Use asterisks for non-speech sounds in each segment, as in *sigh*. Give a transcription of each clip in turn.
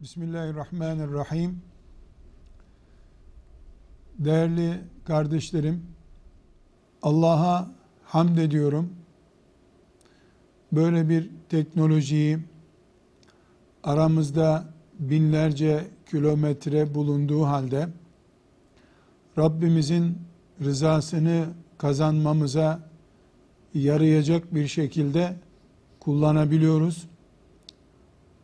Bismillahirrahmanirrahim. Değerli kardeşlerim, Allah'a hamd ediyorum. Böyle bir teknolojiyi aramızda binlerce kilometre bulunduğu halde Rabbimizin rızasını kazanmamıza yarayacak bir şekilde kullanabiliyoruz.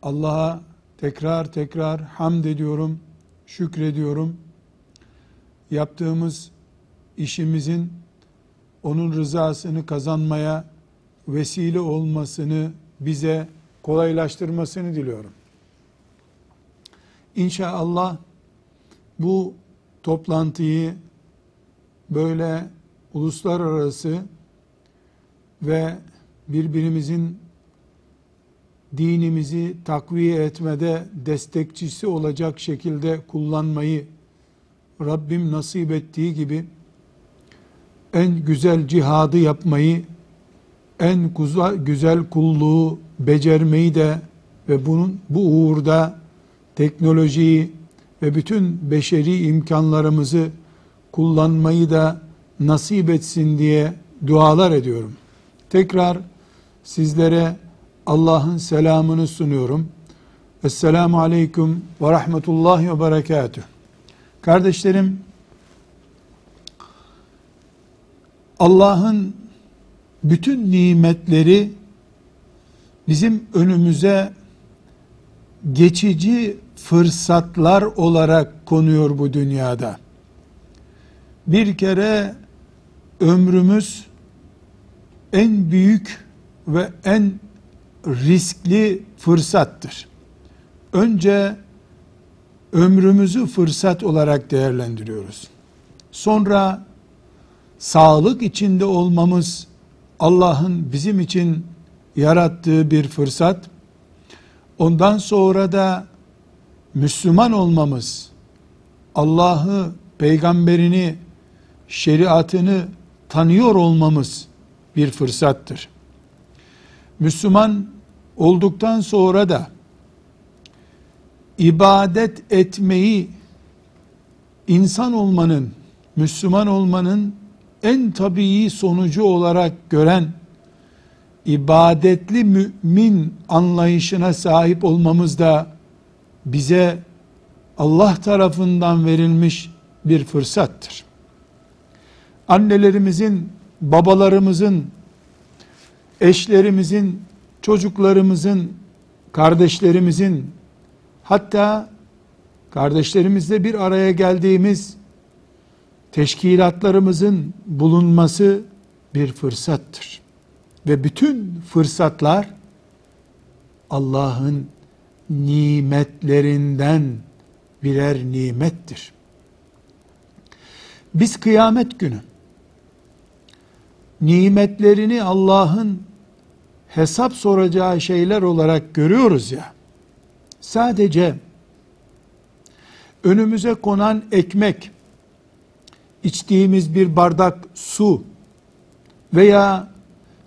Allah'a tekrar tekrar hamd ediyorum, şükrediyorum. Yaptığımız işimizin onun rızasını kazanmaya vesile olmasını bize kolaylaştırmasını diliyorum. İnşallah bu toplantıyı böyle uluslararası ve birbirimizin dinimizi takviye etmede destekçisi olacak şekilde kullanmayı Rabbim nasip ettiği gibi en güzel cihadı yapmayı, en güzel kulluğu becermeyi de ve bunun bu uğurda teknolojiyi ve bütün beşeri imkanlarımızı kullanmayı da nasip etsin diye dualar ediyorum. Tekrar sizlere Allah'ın selamını sunuyorum. Esselamu Aleyküm ve Rahmetullahi ve Berekatüh. Kardeşlerim, Allah'ın bütün nimetleri bizim önümüze geçici fırsatlar olarak konuyor bu dünyada. Bir kere ömrümüz en büyük ve en riskli fırsattır. Önce ömrümüzü fırsat olarak değerlendiriyoruz. Sonra sağlık içinde olmamız Allah'ın bizim için yarattığı bir fırsat. Ondan sonra da Müslüman olmamız, Allah'ı, peygamberini, şeriatını tanıyor olmamız bir fırsattır. Müslüman olduktan sonra da ibadet etmeyi insan olmanın, Müslüman olmanın en tabii sonucu olarak gören ibadetli mümin anlayışına sahip olmamız da bize Allah tarafından verilmiş bir fırsattır. Annelerimizin, babalarımızın, eşlerimizin, çocuklarımızın, kardeşlerimizin, hatta kardeşlerimizle bir araya geldiğimiz teşkilatlarımızın bulunması bir fırsattır. Ve bütün fırsatlar Allah'ın nimetlerinden birer nimettir. Biz kıyamet günü nimetlerini Allah'ın hesap soracağı şeyler olarak görüyoruz ya. Sadece önümüze konan ekmek, içtiğimiz bir bardak su veya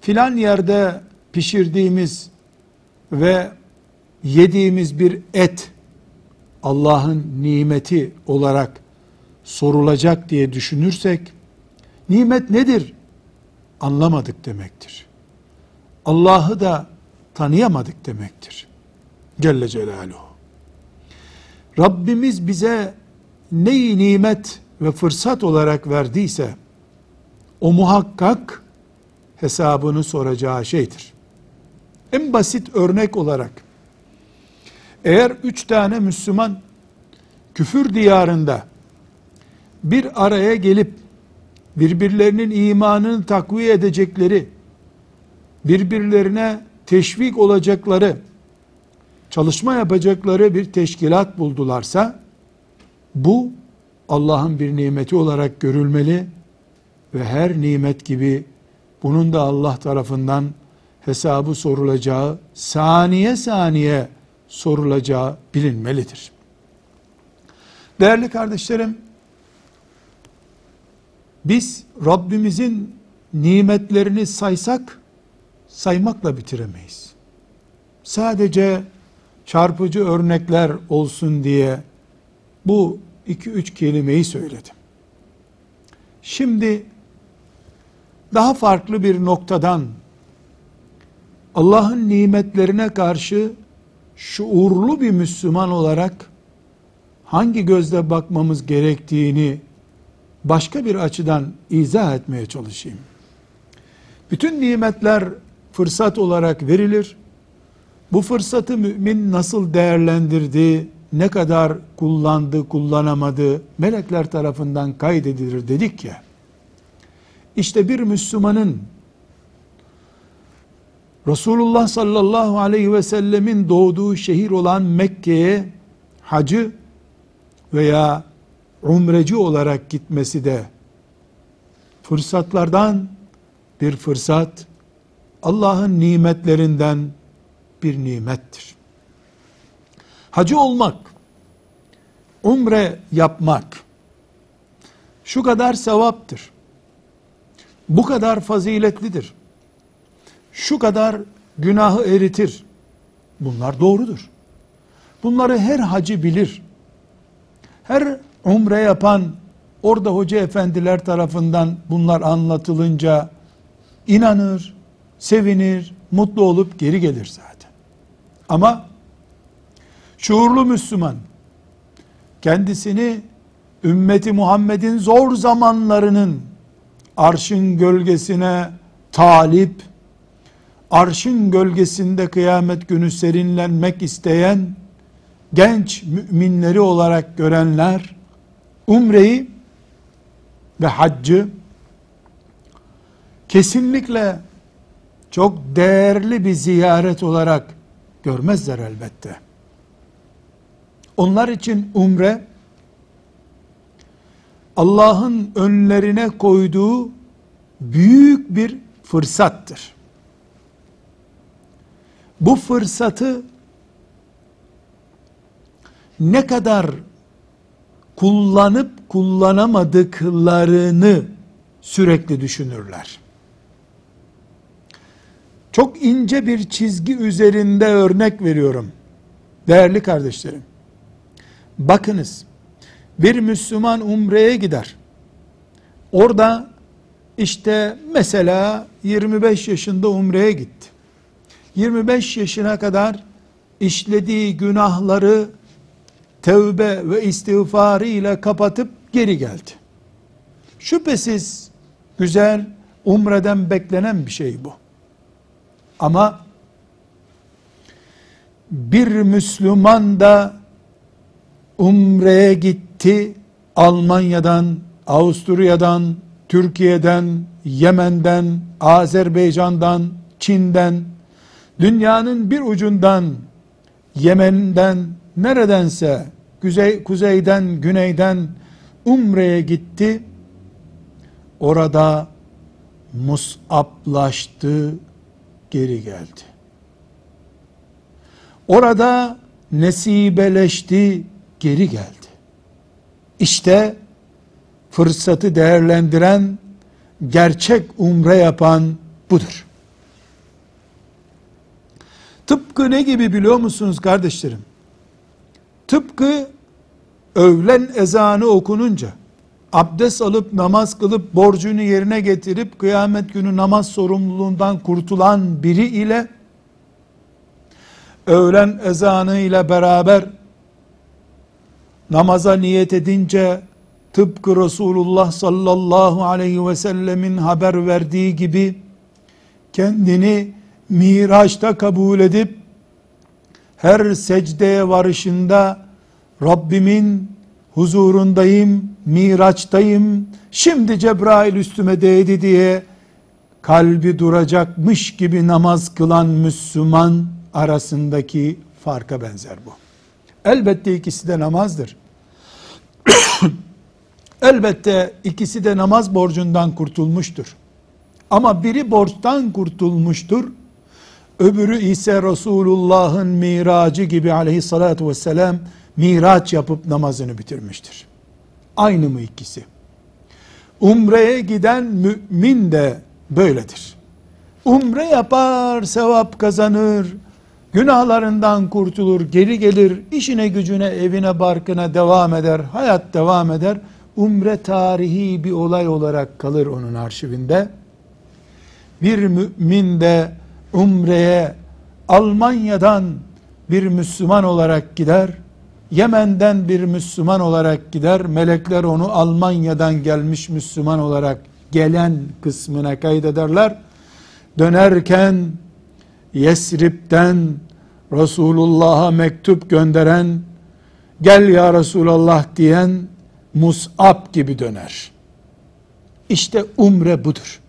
filan yerde pişirdiğimiz ve yediğimiz bir et Allah'ın nimeti olarak sorulacak diye düşünürsek nimet nedir? Anlamadık demektir. Allah'ı da tanıyamadık demektir. Celle Celaluhu. Rabbimiz bize neyi nimet ve fırsat olarak verdiyse o muhakkak hesabını soracağı şeydir. En basit örnek olarak eğer üç tane Müslüman küfür diyarında bir araya gelip birbirlerinin imanını takviye edecekleri birbirlerine teşvik olacakları, çalışma yapacakları bir teşkilat buldularsa, bu Allah'ın bir nimeti olarak görülmeli ve her nimet gibi bunun da Allah tarafından hesabı sorulacağı, saniye saniye sorulacağı bilinmelidir. Değerli kardeşlerim, biz Rabbimizin nimetlerini saysak, saymakla bitiremeyiz. Sadece çarpıcı örnekler olsun diye bu iki üç kelimeyi söyledim. Şimdi daha farklı bir noktadan Allah'ın nimetlerine karşı şuurlu bir Müslüman olarak hangi gözle bakmamız gerektiğini başka bir açıdan izah etmeye çalışayım. Bütün nimetler fırsat olarak verilir. Bu fırsatı mümin nasıl değerlendirdi, ne kadar kullandı, kullanamadı, melekler tarafından kaydedilir dedik ya. İşte bir Müslümanın Resulullah sallallahu aleyhi ve sellemin doğduğu şehir olan Mekke'ye hacı veya umreci olarak gitmesi de fırsatlardan bir fırsat, Allah'ın nimetlerinden bir nimettir. Hacı olmak, umre yapmak şu kadar sevaptır. Bu kadar faziletlidir. Şu kadar günahı eritir. Bunlar doğrudur. Bunları her hacı bilir. Her umre yapan orada hoca efendiler tarafından bunlar anlatılınca inanır, sevinir, mutlu olup geri gelir zaten. Ama şuurlu Müslüman kendisini ümmeti Muhammed'in zor zamanlarının arşın gölgesine talip, arşın gölgesinde kıyamet günü serinlenmek isteyen genç müminleri olarak görenler umreyi ve haccı kesinlikle çok değerli bir ziyaret olarak görmezler elbette. Onlar için umre Allah'ın önlerine koyduğu büyük bir fırsattır. Bu fırsatı ne kadar kullanıp kullanamadıklarını sürekli düşünürler. Çok ince bir çizgi üzerinde örnek veriyorum. Değerli kardeşlerim. Bakınız. Bir Müslüman umreye gider. Orada işte mesela 25 yaşında umreye gitti. 25 yaşına kadar işlediği günahları tevbe ve istiğfarı ile kapatıp geri geldi. Şüphesiz güzel, umreden beklenen bir şey bu. Ama bir Müslüman da umreye gitti, Almanya'dan, Avusturya'dan, Türkiye'den, Yemen'den, Azerbaycan'dan, Çin'den, dünyanın bir ucundan, Yemen'den, neredense, kuzey, kuzeyden, güneyden umreye gitti. Orada musaplaştı, geri geldi. Orada nesibeleşti, geri geldi. İşte fırsatı değerlendiren, gerçek umre yapan budur. Tıpkı ne gibi biliyor musunuz kardeşlerim? Tıpkı öğlen ezanı okununca abdest alıp namaz kılıp borcunu yerine getirip kıyamet günü namaz sorumluluğundan kurtulan biri ile öğlen ezanı ile beraber namaza niyet edince tıpkı Resulullah sallallahu aleyhi ve sellemin haber verdiği gibi kendini Miraç'ta kabul edip her secdeye varışında Rabbimin huzurundayım, Miraç'tayım, şimdi Cebrail üstüme değdi diye kalbi duracakmış gibi namaz kılan Müslüman arasındaki farka benzer bu. Elbette ikisi de namazdır. *coughs* Elbette ikisi de namaz borcundan kurtulmuştur. Ama biri borçtan kurtulmuştur. Öbürü ise Resulullah'ın miracı gibi aleyhissalatü vesselam miraç yapıp namazını bitirmiştir. Aynı mı ikisi? Umreye giden mümin de böyledir. Umre yapar, sevap kazanır, Günahlarından kurtulur, geri gelir, işine gücüne, evine, barkına devam eder, hayat devam eder. Umre tarihi bir olay olarak kalır onun arşivinde. Bir mümin de umreye Almanya'dan bir Müslüman olarak gider, Yemen'den bir Müslüman olarak gider, melekler onu Almanya'dan gelmiş Müslüman olarak gelen kısmına kaydederler. Dönerken Yesrib'den Resulullah'a mektup gönderen, gel ya Resulallah diyen Mus'ab gibi döner. İşte umre budur.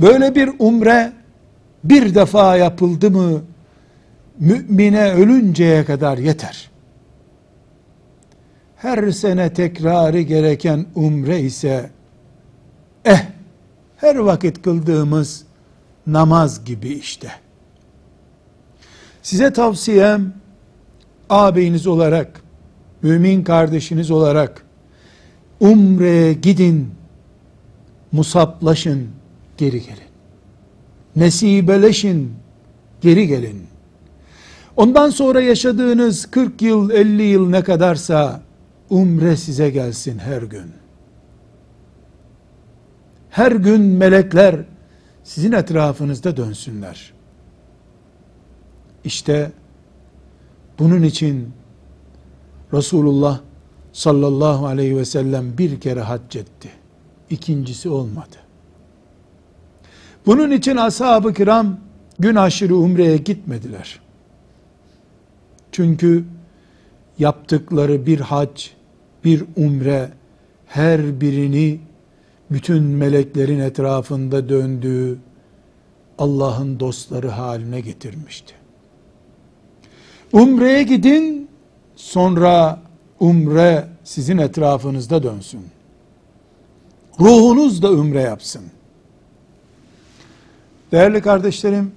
Böyle bir umre bir defa yapıldı mı mümine ölünceye kadar yeter. Her sene tekrarı gereken umre ise eh her vakit kıldığımız namaz gibi işte. Size tavsiyem ağabeyiniz olarak, mümin kardeşiniz olarak umreye gidin, musaplaşın, geri gelin. Nesibeleşin, geri gelin. Ondan sonra yaşadığınız 40 yıl, 50 yıl ne kadarsa umre size gelsin her gün. Her gün melekler sizin etrafınızda dönsünler. İşte bunun için Resulullah sallallahu aleyhi ve sellem bir kere hac etti. İkincisi olmadı. Bunun için ashab-ı kiram gün aşırı umreye gitmediler. Çünkü yaptıkları bir hac, bir umre her birini bütün meleklerin etrafında döndüğü Allah'ın dostları haline getirmişti. Umre'ye gidin, sonra umre sizin etrafınızda dönsün. Ruhunuz da umre yapsın. Değerli kardeşlerim,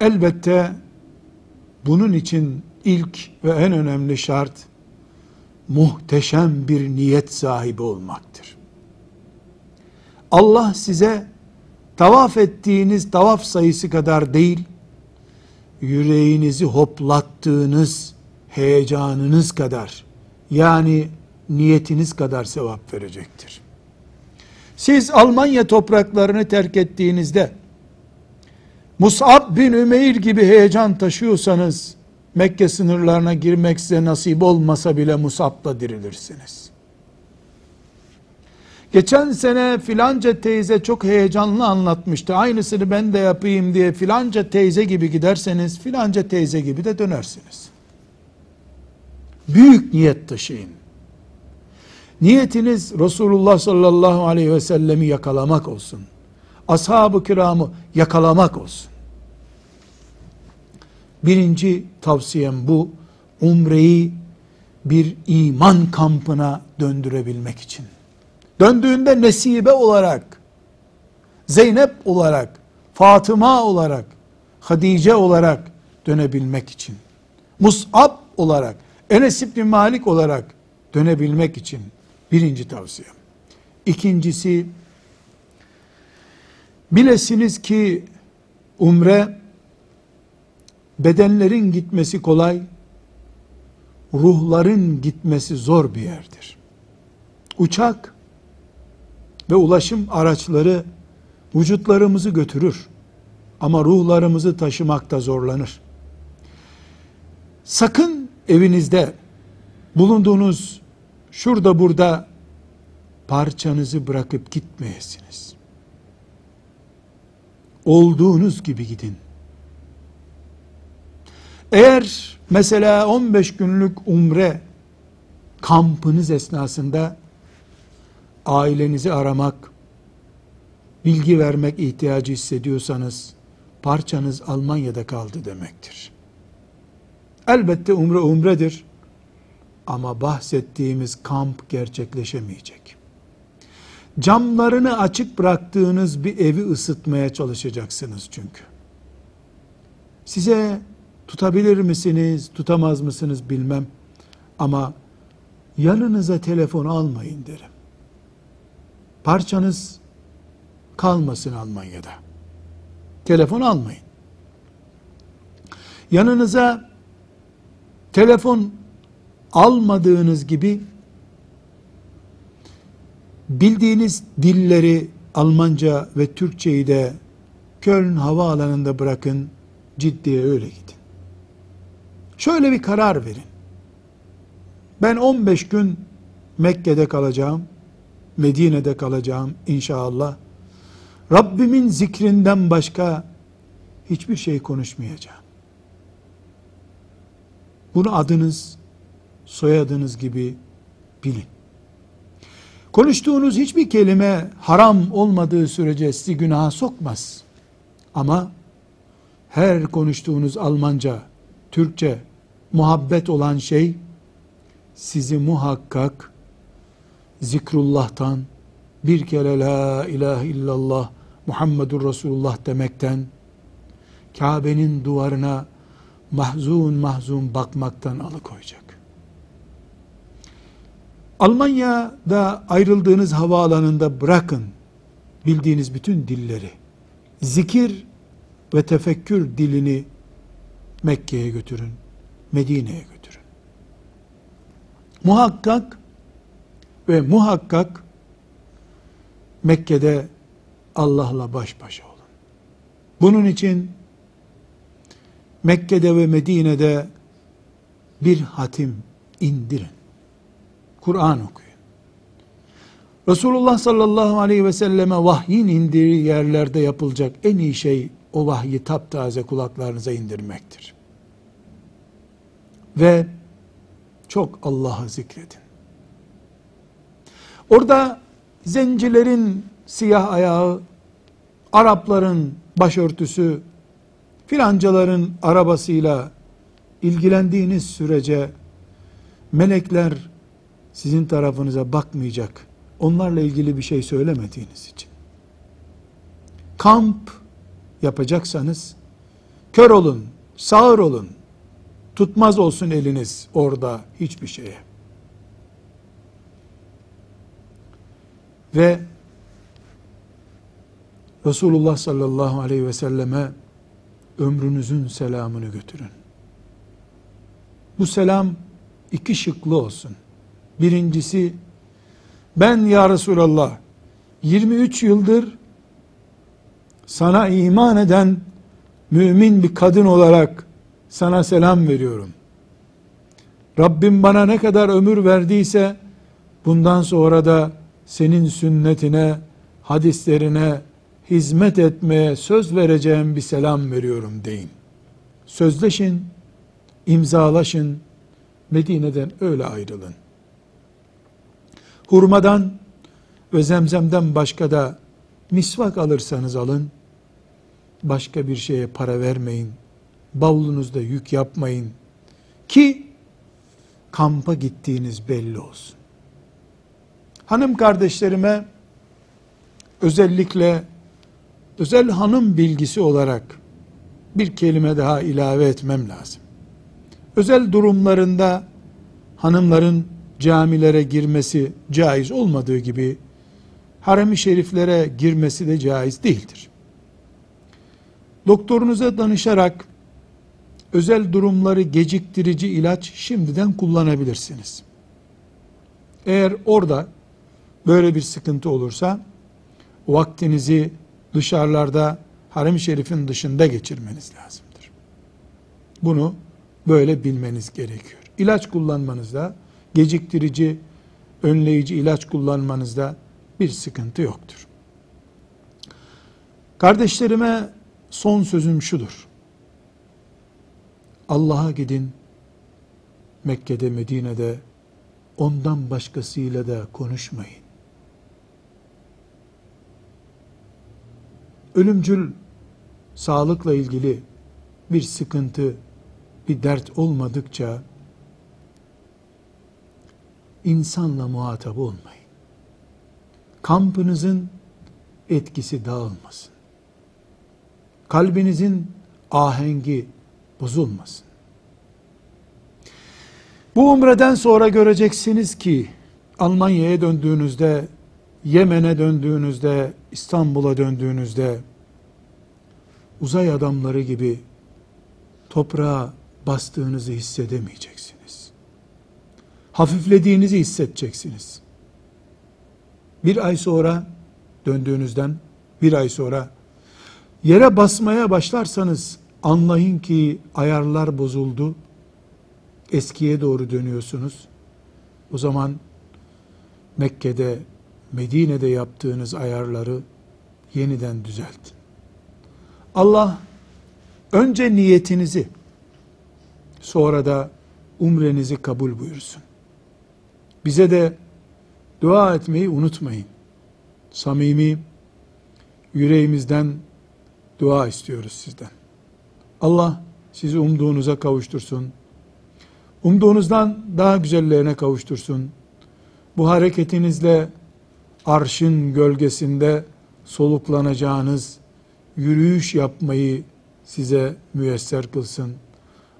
elbette bunun için ilk ve en önemli şart muhteşem bir niyet sahibi olmaktır. Allah size tavaf ettiğiniz tavaf sayısı kadar değil, yüreğinizi hoplattığınız heyecanınız kadar, yani niyetiniz kadar sevap verecektir. Siz Almanya topraklarını terk ettiğinizde, Mus'ab bin Ümeyr gibi heyecan taşıyorsanız, Mekke sınırlarına girmek size nasip olmasa bile Mus'ab'la dirilirsiniz. Geçen sene filanca teyze çok heyecanlı anlatmıştı. Aynısını ben de yapayım diye filanca teyze gibi giderseniz filanca teyze gibi de dönersiniz. Büyük niyet taşıyın. Niyetiniz Resulullah sallallahu aleyhi ve sellemi yakalamak olsun. Ashab-ı kiramı yakalamak olsun. Birinci tavsiyem bu. Umreyi bir iman kampına döndürebilmek için. Döndüğünde nesibe olarak, Zeynep olarak, Fatıma olarak, Hadice olarak dönebilmek için. Mus'ab olarak, Enes İbni Malik olarak dönebilmek için birinci tavsiyem. İkincisi, bilesiniz ki umre bedenlerin gitmesi kolay, ruhların gitmesi zor bir yerdir. Uçak ve ulaşım araçları vücutlarımızı götürür ama ruhlarımızı taşımakta zorlanır. Sakın evinizde bulunduğunuz şurada burada parçanızı bırakıp gitmeyesiniz. Olduğunuz gibi gidin. Eğer mesela 15 günlük umre kampınız esnasında ailenizi aramak, bilgi vermek ihtiyacı hissediyorsanız parçanız Almanya'da kaldı demektir. Elbette umre umredir ama bahsettiğimiz kamp gerçekleşemeyecek. Camlarını açık bıraktığınız bir evi ısıtmaya çalışacaksınız çünkü. Size tutabilir misiniz, tutamaz mısınız bilmem. Ama yanınıza telefon almayın derim. Parçanız kalmasın Almanya'da. Telefon almayın. yanınıza telefon almadığınız gibi bildiğiniz dilleri Almanca ve Türkçeyi de Köln havaalanında bırakın, ciddiye öyle gidin. Şöyle bir karar verin. Ben 15 gün Mekke'de kalacağım, Medine'de kalacağım inşallah. Rabbimin zikrinden başka hiçbir şey konuşmayacağım. Bunu adınız, soyadınız gibi bilin. Konuştuğunuz hiçbir kelime haram olmadığı sürece sizi günaha sokmaz. Ama her konuştuğunuz Almanca, Türkçe, muhabbet olan şey sizi muhakkak zikrullah'tan bir kere la ilahe illallah Muhammedur Resulullah demekten Kabe'nin duvarına mahzun mahzun bakmaktan alıkoyacak. Almanya'da ayrıldığınız havaalanında bırakın bildiğiniz bütün dilleri. Zikir ve tefekkür dilini Mekke'ye götürün, Medine'ye götürün. Muhakkak ve muhakkak Mekke'de Allah'la baş başa olun. Bunun için Mekke'de ve Medine'de bir hatim indirin. Kur'an okuyun. Resulullah sallallahu aleyhi ve selleme vahyin indiği yerlerde yapılacak en iyi şey o vahyi taptaze kulaklarınıza indirmektir. Ve çok Allah'ı zikredin. Orada zencilerin siyah ayağı, Arapların başörtüsü, filancaların arabasıyla ilgilendiğiniz sürece melekler sizin tarafınıza bakmayacak. Onlarla ilgili bir şey söylemediğiniz için. Kamp yapacaksanız kör olun, sağır olun. Tutmaz olsun eliniz orada hiçbir şeye. Ve Resulullah sallallahu aleyhi ve selleme ömrünüzün selamını götürün. Bu selam iki şıklı olsun. Birincisi ben ya Resulallah 23 yıldır sana iman eden mümin bir kadın olarak sana selam veriyorum. Rabbim bana ne kadar ömür verdiyse bundan sonra da senin sünnetine, hadislerine hizmet etmeye söz vereceğim bir selam veriyorum deyin. Sözleşin, imzalaşın, Medine'den öyle ayrılın. Hurmadan ve zemzemden başka da misvak alırsanız alın, başka bir şeye para vermeyin, bavulunuzda yük yapmayın ki kampa gittiğiniz belli olsun. Hanım kardeşlerime özellikle özel hanım bilgisi olarak bir kelime daha ilave etmem lazım. Özel durumlarında hanımların camilere girmesi caiz olmadığı gibi harem-i şeriflere girmesi de caiz değildir. Doktorunuza danışarak özel durumları geciktirici ilaç şimdiden kullanabilirsiniz. Eğer orada böyle bir sıkıntı olursa vaktinizi dışarılarda harem-i şerifin dışında geçirmeniz lazımdır. Bunu böyle bilmeniz gerekiyor. İlaç kullanmanızda, geciktirici, önleyici ilaç kullanmanızda bir sıkıntı yoktur. Kardeşlerime son sözüm şudur. Allah'a gidin, Mekke'de, Medine'de ondan başkasıyla da konuşmayın. Ölümcül sağlıkla ilgili bir sıkıntı, bir dert olmadıkça insanla muhatap olmayın. Kampınızın etkisi dağılmasın. Kalbinizin ahengi bozulmasın. Bu umreden sonra göreceksiniz ki Almanya'ya döndüğünüzde, Yemen'e döndüğünüzde, İstanbul'a döndüğünüzde uzay adamları gibi toprağa bastığınızı hissedemeyeceksiniz. Hafiflediğinizi hissedeceksiniz. Bir ay sonra döndüğünüzden bir ay sonra yere basmaya başlarsanız anlayın ki ayarlar bozuldu. Eskiye doğru dönüyorsunuz. O zaman Mekke'de, Medine'de yaptığınız ayarları yeniden düzeltin. Allah önce niyetinizi sonra da umrenizi kabul buyursun. Bize de dua etmeyi unutmayın. Samimi yüreğimizden dua istiyoruz sizden. Allah sizi umduğunuza kavuştursun. Umduğunuzdan daha güzellerine kavuştursun. Bu hareketinizle arşın gölgesinde soluklanacağınız yürüyüş yapmayı size müyesser kılsın.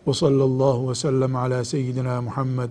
Ve sallallahu ve sellem ala seyyidina Muhammed